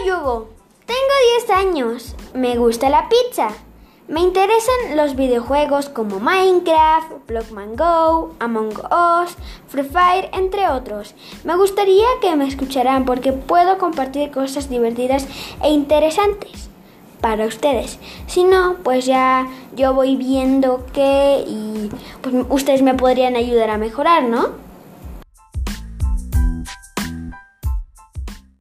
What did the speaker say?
Tengo 10 años. Me gusta la pizza. Me interesan los videojuegos como Minecraft, Blockman Go, Among Us, Free Fire, entre otros. Me gustaría que me escucharan porque puedo compartir cosas divertidas e interesantes para ustedes. Si no, pues ya yo voy viendo qué y pues ustedes me podrían ayudar a mejorar, ¿no?